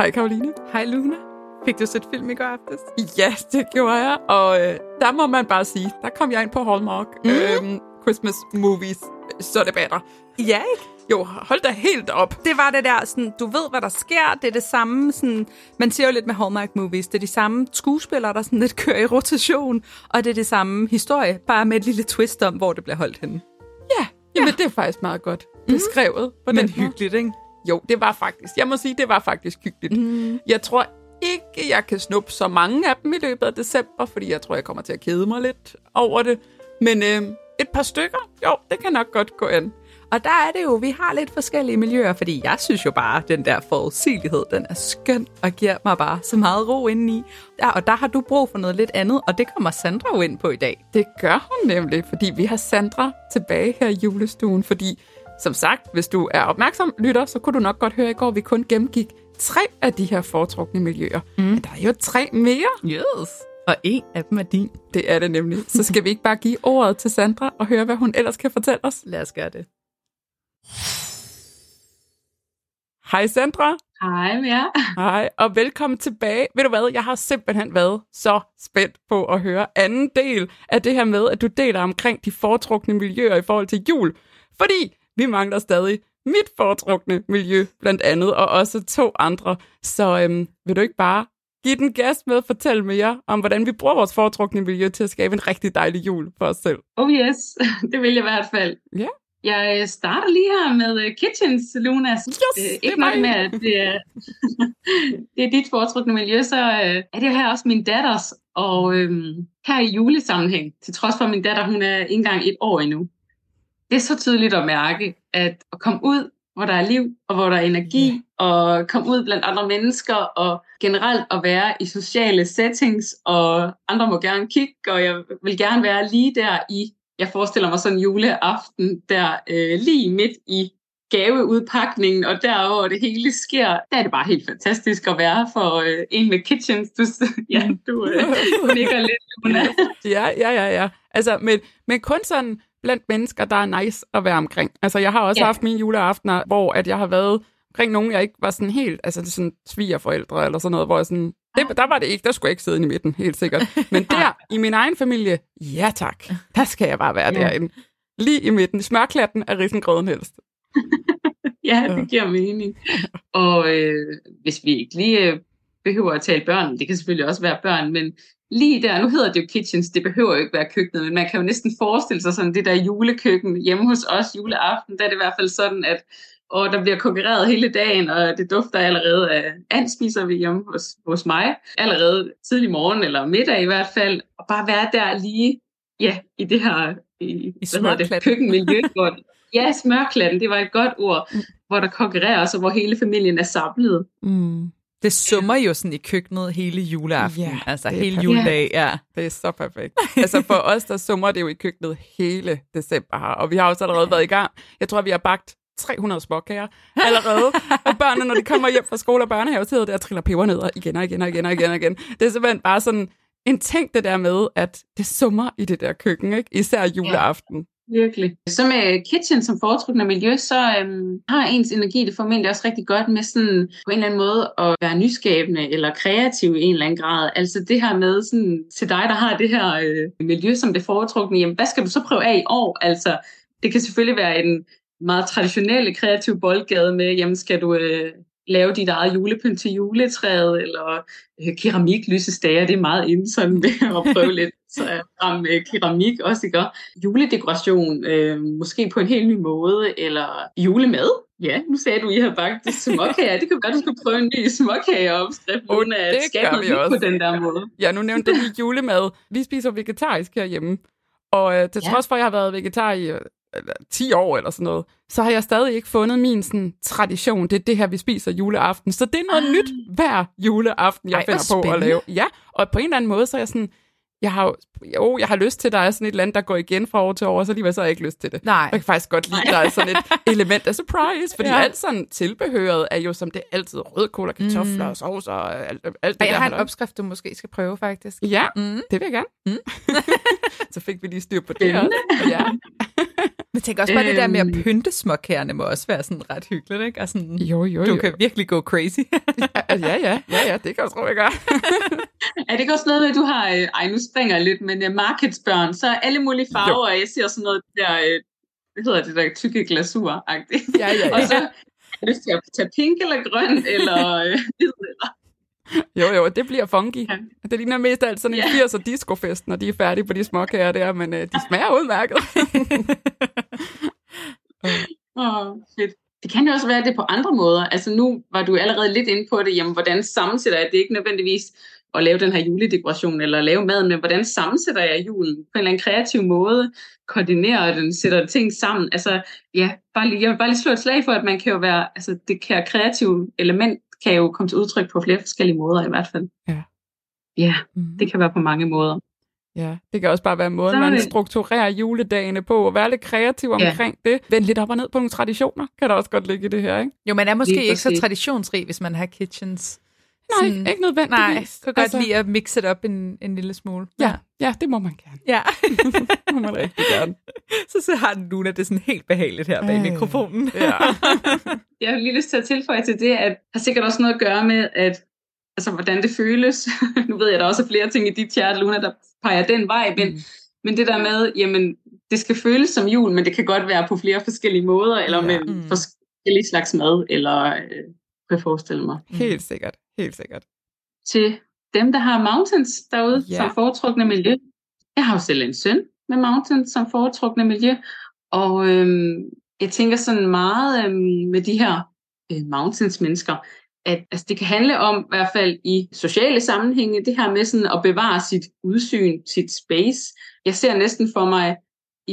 Hej Karoline. Hej Luna. Fik du set film i går aftes? Ja, det gjorde jeg, og øh, der må man bare sige, der kom jeg ind på Hallmark mm. øhm, Christmas Movies, så det batter. Ja, ikke? Jo, hold da helt op. Det var det der, sådan, du ved, hvad der sker. Det er det samme, sådan, man siger jo lidt med Hallmark Movies, det er de samme skuespillere, der sådan lidt kører i rotation, og det er det samme historie, bare med et lille twist om, hvor det bliver holdt henne. Ja, jamen ja. det er faktisk meget godt beskrevet. Mm. På Men hyggeligt, ikke? Jo, det var faktisk, jeg må sige, det var faktisk hyggeligt. Mm. Jeg tror ikke, jeg kan snuppe så mange af dem i løbet af december, fordi jeg tror, jeg kommer til at kede mig lidt over det. Men øh, et par stykker, jo, det kan nok godt gå an. Og der er det jo, vi har lidt forskellige miljøer, fordi jeg synes jo bare, at den der forudsigelighed, den er skøn og giver mig bare så meget ro indeni. Ja, og der har du brug for noget lidt andet, og det kommer Sandra jo ind på i dag. Det gør hun nemlig, fordi vi har Sandra tilbage her i julestuen, fordi som sagt, hvis du er opmærksom lytter, så kunne du nok godt høre i går, at vi kun gennemgik tre af de her foretrukne miljøer. Mm. Men der er jo tre mere. Yes. Og en af dem er din. Det er det nemlig. Så skal vi ikke bare give ordet til Sandra og høre, hvad hun ellers kan fortælle os? Lad os gøre det. Hej Sandra. Hej med jer. Hej, og velkommen tilbage. Ved du hvad, jeg har simpelthen været så spændt på at høre anden del af det her med, at du deler omkring de foretrukne miljøer i forhold til jul. Fordi vi mangler stadig mit foretrukne miljø, blandt andet, og også to andre. Så øhm, vil du ikke bare give den gas med at fortælle mere om, hvordan vi bruger vores foretrukne miljø til at skabe en rigtig dejlig jul for os selv? Oh yes, det vil jeg i hvert fald. Ja. Jeg starter lige her med uh, Kitchens, Lunas. Yes, uh, ikke nok med, at det er, det er dit foretrukne miljø, så uh, er det jo her også min datters. Og uh, her i julesammenhæng, til trods for, at min datter hun er ikke engang et år endnu, det er så tydeligt at mærke, at at komme ud, hvor der er liv, og hvor der er energi, yeah. og komme ud blandt andre mennesker, og generelt at være i sociale settings, og andre må gerne kigge, og jeg vil gerne være lige der i, jeg forestiller mig sådan en juleaften, der øh, lige midt i gaveudpakningen, og derover det hele sker, der er det bare helt fantastisk at være for øh, en med kitchens. Du, ja, du øh, nikker lidt, Luna. ja, ja, ja, ja. Altså, men, men kun sådan blandt mennesker, der er nice at være omkring. Altså, jeg har også ja. haft mine juleaftener, hvor at jeg har været omkring nogen, jeg ikke var sådan helt, altså sådan svigerforældre eller sådan noget, hvor jeg sådan, det, der var det ikke, der skulle jeg ikke sidde i midten, helt sikkert. Men der, i min egen familie, ja tak, der skal jeg bare være ja. derinde. Lige i midten, smørklatten af risengrøden helst. ja, det giver mening. Og øh, hvis vi ikke lige øh, behøver at tale børn, det kan selvfølgelig også være børn, men lige der, nu hedder det jo kitchens, det behøver jo ikke være køkkenet, men man kan jo næsten forestille sig sådan det der julekøkken hjemme hos os juleaften, der er det i hvert fald sådan, at og der bliver konkurreret hele dagen, og det dufter allerede af and spiser vi hjemme hos, hos mig, allerede tidlig morgen eller middag i hvert fald, og bare være der lige, ja, i det her i, I hvad det, køkkenmiljø, hvor, ja, smørklatten, det var et godt ord, mm. hvor der konkurreres, og hvor hele familien er samlet. Mm. Det summer jo sådan i køkkenet hele juleaften, Ja, altså hele juledag, ja. Det er så perfekt. Altså for os, der summer det jo i køkkenet hele december her, og vi har også allerede været i gang. Jeg tror, vi har bagt 300 småkager allerede. og børnene, når de kommer hjem fra skole og børnehave, sidder der og triller pebernødder igen og igen og igen og igen og igen. Det er simpelthen bare sådan en ting, det der med, at det summer i det der køkken, ikke? især juleaften. Virkelig. Så med kitchen som foretrukne miljø, så øhm, har ens energi det formentlig også rigtig godt med sådan på en eller anden måde at være nyskabende eller kreativ i en eller anden grad. Altså det her med sådan, til dig, der har det her øh, miljø som det foretrukne, jamen hvad skal du så prøve af i år? Altså det kan selvfølgelig være en meget traditionelle kreativ boldgade med, jamen skal du øh, lave dit eget julepynt til juletræet, eller øh, keramiklysestager, det er meget inde sådan med at prøve lidt så frem med keramik også, ikke? Juledekoration, øh, måske på en helt ny måde, eller julemad. Ja, nu sagde du, I har bagt småkager. Det kan være, du skulle prøve en ny småkageopskrift, Oh, uden at skabe noget også. på den der måde. Ja, nu nævnte du lige julemad. Vi spiser vegetarisk herhjemme. Og øh, til Ja. trods for, at jeg har været vegetar i øh, eller 10 år eller sådan noget, så har jeg stadig ikke fundet min sådan, tradition. Det er det her, vi spiser juleaften. Så det er noget Ah. nyt hver juleaften, jeg Ej, finder på at lave. Ja, og på en eller anden måde, så er jeg sådan, jeg har jo, jeg har lyst til, at der er sådan et eller andet, der går igen fra år til år, så alligevel så har jeg ikke lyst til det. Nej. Jeg kan faktisk godt lide, at der er sådan et element af surprise, fordi Ja. alt sådan tilbehøret er jo som det er altid rødkål og kartofler mm. og sovs og alt, alt det Og jeg der. har en opskrift, du måske skal prøve, faktisk. Ja, Mm. det vil jeg gerne. Mm. så fik vi lige styr på det også. Ja. Men tænk også bare det der med at Øhm. pynte småkærne må også være sådan ret hyggeligt, ikke? Og sådan, Jo, jo, du jo. kan virkelig gå crazy. Ja, ja, ja, ja, det kan jeg tro, jeg gør. Er det ikke også noget med, at du har, øh, ej nu springer jeg lidt, men uh, markedsbørn, så er alle mulige farver, og jeg ser sådan noget der, øh, hvad hedder det der, tykke glasur -agtigt. Ja, ja, ja. Og så har jeg lyst til at tage pink eller grøn, eller øh, eller Jo, jo, det bliver funky. Ja. Det ligner mest alt sådan en Ja. 80'er discofest, når de er færdige på de småkager der, men øh, de smager udmærket. Åh, fedt. Det kan jo også være, det på andre måder. Altså nu var du allerede lidt inde på det, jamen hvordan sammensætter jeg det? er ikke nødvendigvis at lave den her juledekoration eller lave maden, men hvordan sammensætter jeg julen på en eller anden kreativ måde? Koordinerer den, sætter ting sammen? Altså ja, bare lige, jeg vil bare lige slå et slag for, at man kan jo være, altså det her kreative element kan jo komme til udtryk på flere forskellige måder i hvert fald. Ja. Ja, Mhm. det kan være på mange måder. Ja, det kan også bare være måden, man det- strukturerer juledagene på, og være lidt kreativ Ja. omkring det. Vend lidt op og ned på nogle traditioner, kan der også godt ligge i det her, ikke? Jo, man er måske ikke så traditionsrig, hvis man har kitchens. Nej, Sådan- ikke nødvendigvis. Nej, jeg kan godt lide at mixe det op en, en lille smule. Ja, ja, det må man gerne. ja. Det må man rigtig gerne. så, så har den Luna det sådan helt behageligt her bag Øh. mikrofonen. Ja. Jeg har lige lyst til at tilføje til det, at har sikkert også noget at gøre med, at altså, hvordan det føles. nu ved jeg, at der også er flere ting i dit hjerte, Luna, der peger den vej, men, Mm. men det der med, jamen, det skal føles som jul, men det kan godt være på flere forskellige måder, eller Ja. med Mm. forskellige slags mad, eller øh, kan jeg forestille mig. Helt sikkert, helt sikkert. Til dem, der har mountains derude ja. som foretrukne miljø. Jeg har jo selv en søn med mountains som foretrukne miljø, og øhm, jeg tænker sådan meget øhm, med de her øh, mountains-mennesker, at altså, det kan handle om, i hvert fald i sociale sammenhænge, det her med sådan at bevare sit udsyn, sit space. Jeg ser næsten for mig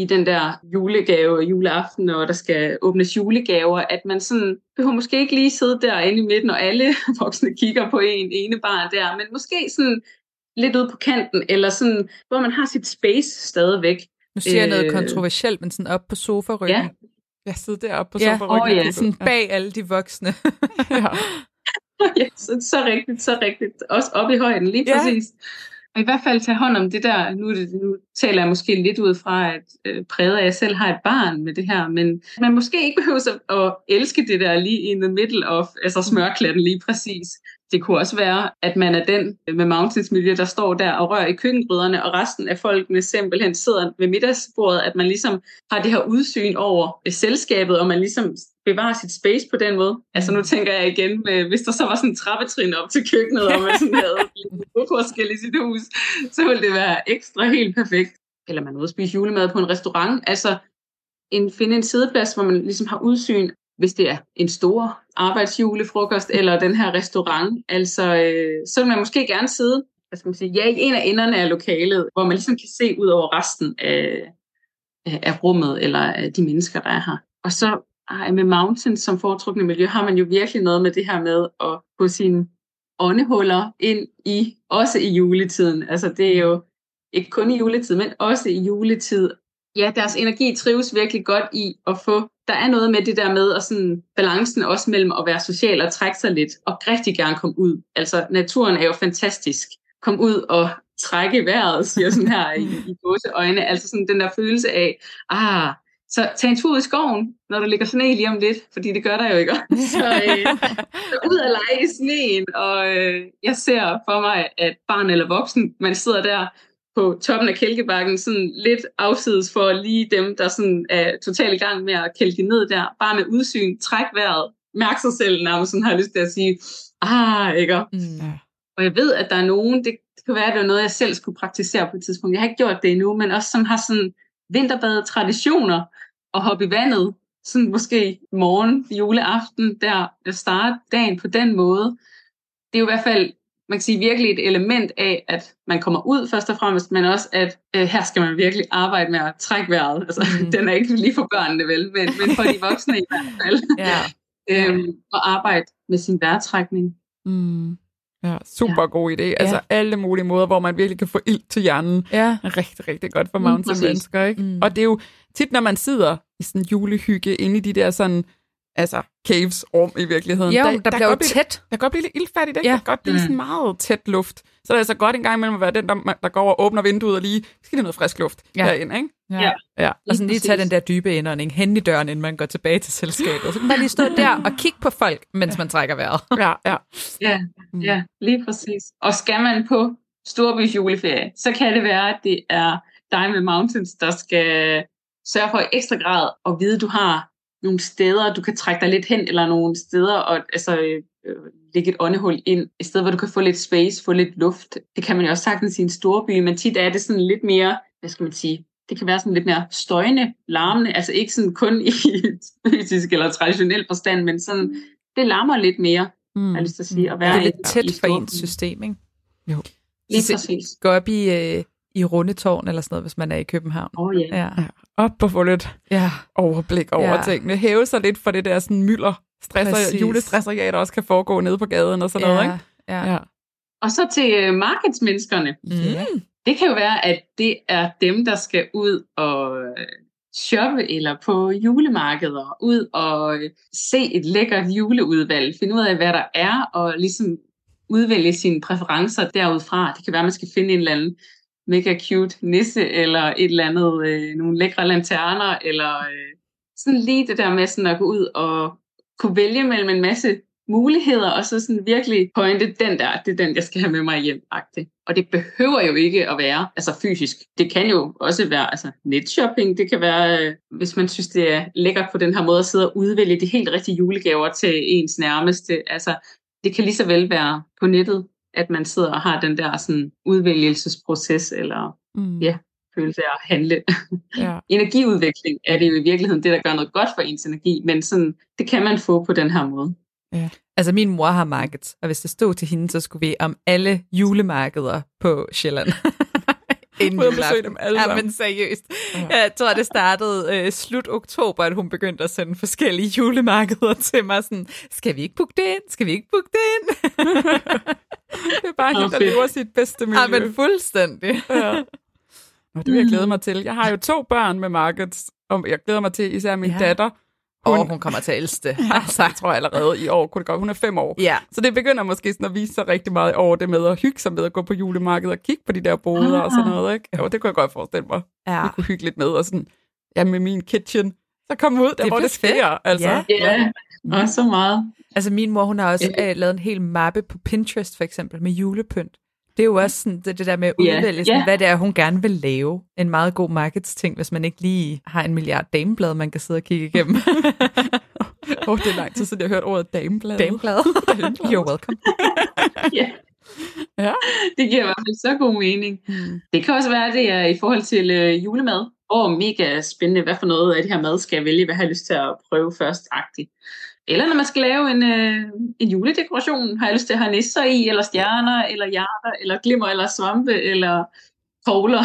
i den der julegave, juleaften, og der skal åbnes julegaver, at man sådan behøver måske ikke lige sidde derinde i midten, og alle voksne kigger på en ene barn der, men måske sådan lidt ude på kanten, eller sådan, hvor man har sit space stadigvæk. Nu siger jeg noget Øh. kontroversielt, men sådan op på sofa-ryggen. Ja. Jeg sidder deroppe på Ja, sofa-ryggen. og ja, Sådan bag alle de voksne. ja. ja, så, så rigtigt, så rigtigt. Også op i højden, lige Ja. præcis. Og i hvert fald tage hånd om det der, nu, det, nu taler jeg måske lidt ud fra, at øh, præget af, at jeg selv har et barn med det her, men man måske ikke behøver så at elske det der lige in the middle of, altså smørklatten lige præcis. Det kunne også være, at man er den med mountains miljø, der står der og rører i køkkengryderne, og resten af folkene simpelthen sidder ved middagsbordet, at man ligesom har det her udsyn over øh, selskabet, og man ligesom bevarer sit space på den måde. Altså nu tænker jeg igen, hvis der så var sådan en trappetrin op til køkkenet, og man sådan havde forskel i sit hus, så ville det være ekstra helt perfekt. Eller man ude spise julemad på en restaurant. Altså en, finde en sideplads, hvor man ligesom har udsyn, hvis det er en stor arbejdsjulefrokost, eller den her restaurant. Altså, øh, så vil man måske gerne sidde hvad skal man sige, ja, i en af enderne af lokalet, hvor man ligesom kan se ud over resten af, af rummet, eller af de mennesker, der er her. Og så ej, med mountains som foretrukne miljø, har man jo virkelig noget med det her med at få sine åndehuller ind i, også i juletiden. Altså det er jo ikke kun i juletid, men også i juletid. Ja, deres energi trives virkelig godt i at få, der er noget med det der med, og sådan balancen også mellem at være social og trække sig lidt, og rigtig gerne komme ud. Altså naturen er jo fantastisk. Kom ud og trække vejret, siger sådan her i, i gåseøjne. Altså sådan den der følelse af, ah, så tag en tur i skoven, når der ligger sne lige om lidt, fordi det gør der jo ikke. så, øh, så ud og lege i sneen, og øh, jeg ser for mig, at barn eller voksen, man sidder der på toppen af kælkebakken, sådan lidt afsides for lige dem, der sådan er totalt i gang med at kælke ned der, bare med udsyn, træk vejret, mærk sig selv nærmest, sådan har lyst til at sige, ah, ikke? Mm. Og jeg ved, at der er nogen, det, det kan være, at det er noget, jeg selv skulle praktisere på et tidspunkt. Jeg har ikke gjort det endnu, men også som har sådan vinterbade traditioner og hoppe i vandet, sådan måske morgen, juleaften, der at starte dagen på den måde. Det er jo i hvert fald, man kan sige, virkelig et element af, at man kommer ud først og fremmest, men også, at øh, her skal man virkelig arbejde med at trække vejret. Altså, Mm. mm. den er ikke lige for børnene, vel, men, men for de voksne i hvert fald. Ja. øhm, og arbejde med sin vejrtrækning. Mm. Ja, super ja. god idé. Altså alle mulige måder, hvor man virkelig kan få ild til hjernen. ja. Rigtig, rigtig godt for Mm, mountain præcis. mennesker, ikke? Mm. Mm. Og det er jo tit, når man sidder i sådan en julehygge inde i de der sådan, altså caves rum i virkeligheden. Jo, der, der bliver jo godt blive, tæt. der kan godt blive lidt ildfærdigt, ikke? Ja. Der kan godt blive Mm. sådan meget tæt luft. Så er det altså godt en gang imellem at være den, der, der går over og åbner vinduet og lige, skal det noget frisk luft Ja. ja. derinde, ikke? Ja. ja. Og sådan lige tage den der dybe indånding hen i døren, inden man går tilbage til selskabet. Så kan man lige stå der og kigge på folk, mens man trækker vejret. Ja, ja. Ja, ja, lige præcis. Og skal man på Storbys juleferie, så kan det være, at det er Diamond Mountains, der skal sørge for i ekstra grad at vide, at du har nogle steder, du kan trække dig lidt hen, eller nogle steder, og altså, øh, lægge et åndehul ind, et sted, hvor du kan få lidt space, få lidt luft. Det kan man jo også sagtens i en storby, men tit er det sådan lidt mere, hvad skal man sige, det kan være sådan lidt mere støjende, larmende, altså ikke sådan kun i fysisk eller traditionel forstand, men sådan, det larmer lidt mere, Mm. jeg lyst til at sige, at Det være er lidt i- tæt i for ens system, ikke? Lige Så- præcis. Gå op i, øh, i Rundetårn eller sådan noget, hvis man er i København. Åh oh, ja. Ja. Op og få lidt ja. overblik over Ja. ja. tingene. Hæve sig lidt for det der sådan mylder, stresser, Præcis. julestresseriat, der også kan foregå nede på gaden og sådan noget, ikke? Ja. ja. Ja. Og så til øh, markedsmenneskerne. Mm. Det kan jo være, at det er dem, der skal ud og øh, shoppe eller på julemarkeder, ud og øh, se et lækkert juleudvalg, finde ud af, hvad der er, og ligesom udvælge sine præferencer derudfra. Det kan være, at man skal finde en eller anden mega cute nisse, eller et eller andet, øh, nogle lækre lanterner, eller øh, sådan lige det der med sådan at gå ud og kunne vælge mellem en masse muligheder, og så sådan virkelig pointe, den der, det er den, jeg skal have med mig hjem. -agtigt. Og det behøver jo ikke at være altså fysisk. Det kan jo også være altså netshopping. Det kan være, øh, hvis man synes, det er lækkert på den her måde at sidde og udvælge de helt rigtige julegaver til ens nærmeste. Altså, det kan lige så vel være på nettet, at man sidder og har den der sådan udvælgelsesproces, eller Mm. Ja. følelse af at handle. ja. Energiudvikling er det jo i virkeligheden det, der gør noget godt for ens energi, men sådan, det kan man få på den her måde. Altså, min mor har markeds, og hvis det stod til hende, så skulle vi om alle julemarkeder på Sjælland. Inden Ud og besøge juleaften. dem alle Ja, men seriøst. Ja. Jeg tror, det startede øh, slut oktober, at hun begyndte at sende forskellige julemarkeder til mig. Sådan, skal vi ikke booke det ind? Skal vi ikke booke det ind? Det er bare helt, der lever sit bedste miljø. Ja, men fuldstændig. Ja. Nå, det vil jeg glæde mig til. Jeg har jo to børn med markets, og jeg glæder mig til især min Ja. datter. Hun, oh, hun kommer til at elske det. Altså, jeg tror allerede i år kunne det godt. Hun er fem år. Ja. Så det begynder måske sådan at vise sig rigtig meget over det med at hygge sig med at gå på julemarkedet og kigge på de der boder og sådan noget. Ikke? Jo, det kunne jeg godt forestille mig. ja. Vi kunne hygge lidt med og sådan, ja, med min kitchen. Så kom ud der, Det hvor det sker. fedt. Altså. Ja. Ja, og så meget. Altså min mor, hun har også øh, lavet en hel mappe på Pinterest for eksempel med julepynt. Det er jo også sådan, det, det der med at udvælge, sådan, Ja. hvad det er, hun gerne vil lave. En meget god marketsting, hvis man ikke lige har en milliard dameblad, man kan sidde og kigge igennem. Åh, oh, det er lang tid siden, jeg har hørt ordet dameblad. dameblad. You're welcome. Ja. Ja. Det giver i hvert fald så god mening. Mm. Det kan også være, at det er i forhold til øh, julemad. Åh, oh, mega spændende. Hvad for noget af det her mad skal jeg vælge? Hvad har jeg lyst til at prøve først? -agtigt. Eller når man skal lave en, øh, en juledekoration. Har jeg lyst til at have nisser i, eller stjerner, eller hjerter, eller glimmer, eller svampe, eller kogler.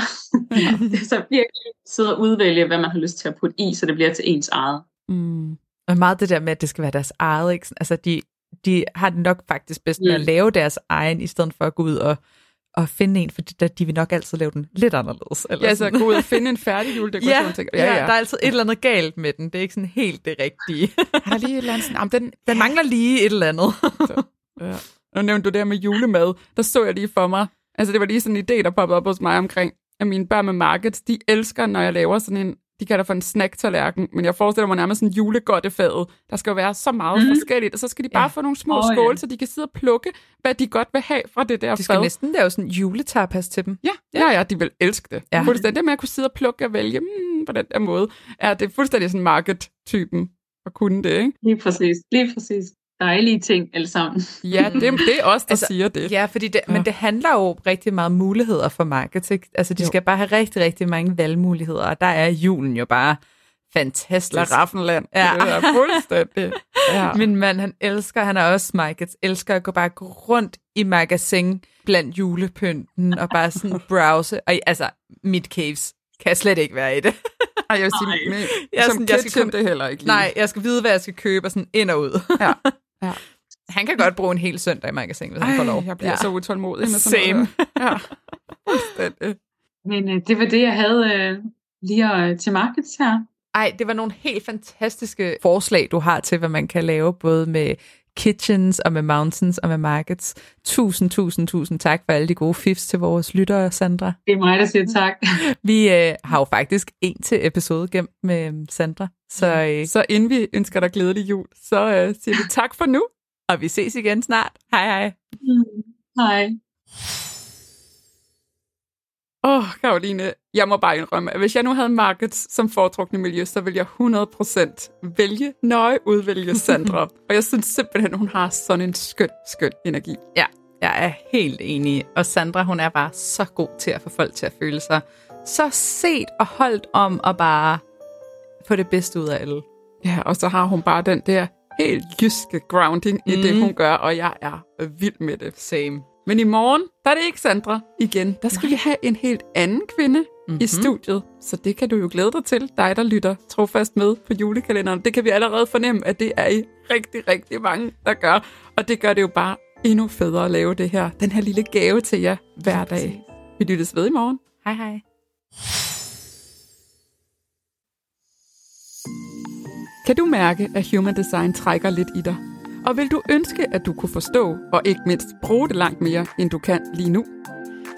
så virkelig sidde og udvælge, hvad man har lyst til at putte i, så det bliver til ens eget. Mm. Og meget det der med, at det skal være deres eget. Ikke? Altså, de, de har det nok faktisk bedst med at Mm. lave deres egen, i stedet for at gå ud og, og finde en, for de, de vil nok altid lave den lidt anderledes. Eller Ja, så sådan. gå ud og finde en færdig juledekoration. Ja, tænker, ja, ja, der er altid et eller andet galt med den. Det er ikke sådan helt det rigtige. der lige et eller andet sådan, jamen, den, Den mangler lige et eller andet. Ja. Nu nævnte du det her med julemad. Der så jeg lige for mig. Altså, det var lige sådan en idé, der poppede op hos mig omkring, at mine børn med markets, de elsker, når jeg laver sådan en, de kalder for en snack-tallerken, men jeg forestiller mig nærmest sådan en julegodtefadet. Der skal jo være så meget mm. Forskelligt, og så skal de bare Ja. ja. få nogle små oh, ja. skåle, så de kan sidde og plukke, hvad de godt vil have fra det der De skal fad. næsten lave sådan en juletapas til dem. Ja, ja, ja, de vil elske det. Ja. Ja. Fuldstændig. Det med at kunne sidde og plukke og vælge mm, på den der måde, er det fuldstændig sådan market-typen at kunne det, ikke? Lige præcis. Lige præcis. Dejlige ting alle sammen. Ja, det, det er os, der Altså, siger det. Ja, fordi det, Ja. men det handler jo rigtig meget om muligheder for market. Ikke? Altså, de Jo. skal bare have rigtig, rigtig mange valgmuligheder, og der er julen jo bare fantastisk. Laraffenland. Ja. Ja. Det er fuldstændig. Ja. Min mand, han elsker, han er også markets, elsker at gå bare gå rundt i magasin blandt julepynten og bare sådan browse. Og altså, mit caves kan slet ikke være i det. Ej, jeg vil Nej. sige, men, Jeg jeg som sådan, jeg skal komme- det er heller ikke lige. Nej, jeg skal vide, hvad jeg skal købe, og sådan ind og ud. Ja. Ja. Han kan godt bruge en hel søndag i magasin, hvis han får lov. Ej, jeg bliver Ja. så utålmodig med sådan Same. noget. Ja. Men øh, det var det, jeg havde øh, lige øh, til markeds her. Ej, det var nogle helt fantastiske forslag, du har til, hvad man kan lave, både med Kitchens og med Mountains og med Markets. Tusind, tusind, tusind tak for alle de gode fifs til vores lyttere, Sandra. Det er mig, der siger tak. Vi øh, har jo faktisk en til episode gemt med øhm, Sandra. Så, øh, Så inden vi ønsker dig glædelig jul, så øh, siger vi tak for nu. og vi ses igen snart. Hej hej. Hej. Åh, oh, Karoline, jeg må bare indrømme, at hvis jeg nu havde markets som foretrukne miljø, så ville jeg 100% vælge, nøje udvælge Sandra. og jeg synes simpelthen, hun har sådan en skøn, skøn energi. Ja, jeg er helt enig. Og Sandra, hun er bare så god til at få folk til at føle sig så set og holdt om at bare få det bedste ud af alle. Ja, og så har hun bare den der helt jyske grounding mm. i det, hun gør, og jeg er vild med det. Same. Men i morgen, der er det ikke Sandra igen. Der skal Nej. vi have en helt anden kvinde mm-hmm. i studiet. Så det kan du jo glæde dig til, dig der lytter trofast med på julekalenderen. Det kan vi allerede fornemme, at det er I rigtig, rigtig mange, der gør. Og det gør det jo bare endnu federe at lave det her. Den her lille gave til jer hver dag. Vi lyttes ved i morgen. Hej hej. Kan du mærke, at Human Design trækker lidt i dig? Og vil du ønske, at du kunne forstå og ikke mindst bruge det langt mere, end du kan lige nu?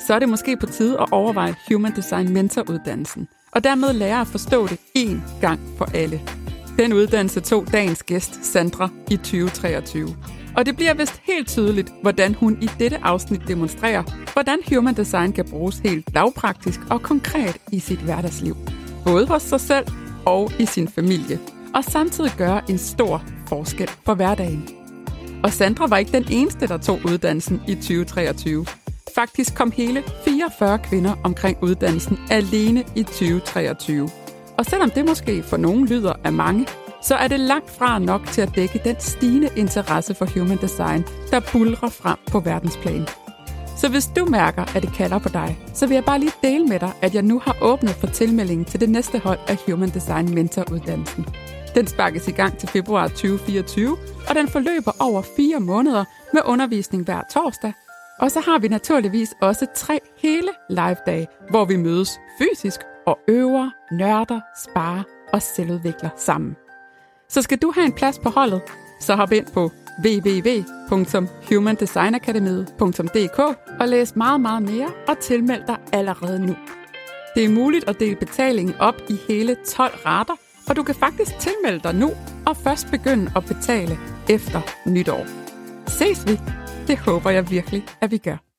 Så er det måske på tide at overveje Human Design Mentoruddannelsen, og dermed lære at forstå det én gang for alle. Den uddannelse tog dagens gæst, Sandra, i 2023. Og det bliver vist helt tydeligt, hvordan hun i dette afsnit demonstrerer, hvordan Human Design kan bruges helt lavpraktisk og konkret i sit hverdagsliv. Både hos sig selv og i sin familie. Og samtidig gøre en stor forskel for hverdagen. Og Sandra var ikke den eneste, der tog uddannelsen i 2023. Faktisk kom hele 44 kvinder omkring uddannelsen alene i 2023. Og selvom det måske for nogen lyder af mange, så er det langt fra nok til at dække den stigende interesse for human design, der bulrer frem på verdensplan. Så hvis du mærker, at det kalder på dig, så vil jeg bare lige dele med dig, at jeg nu har åbnet for tilmeldingen til det næste hold af Human Design Mentoruddannelsen. Den sparkes i gang til februar 2024, og den forløber over fire måneder med undervisning hver torsdag. Og så har vi naturligvis også tre hele live-dage, hvor vi mødes fysisk og øver, nørder, sparer og selvudvikler sammen. Så skal du have en plads på holdet, så hop ind på www.humandesignakademiet.dk og læs meget, meget mere og tilmeld dig allerede nu. Det er muligt at dele betalingen op i hele 12 rater, og du kan faktisk tilmelde dig nu og først begynde at betale efter nytår. Ses vi? Det håber jeg virkelig, at vi gør.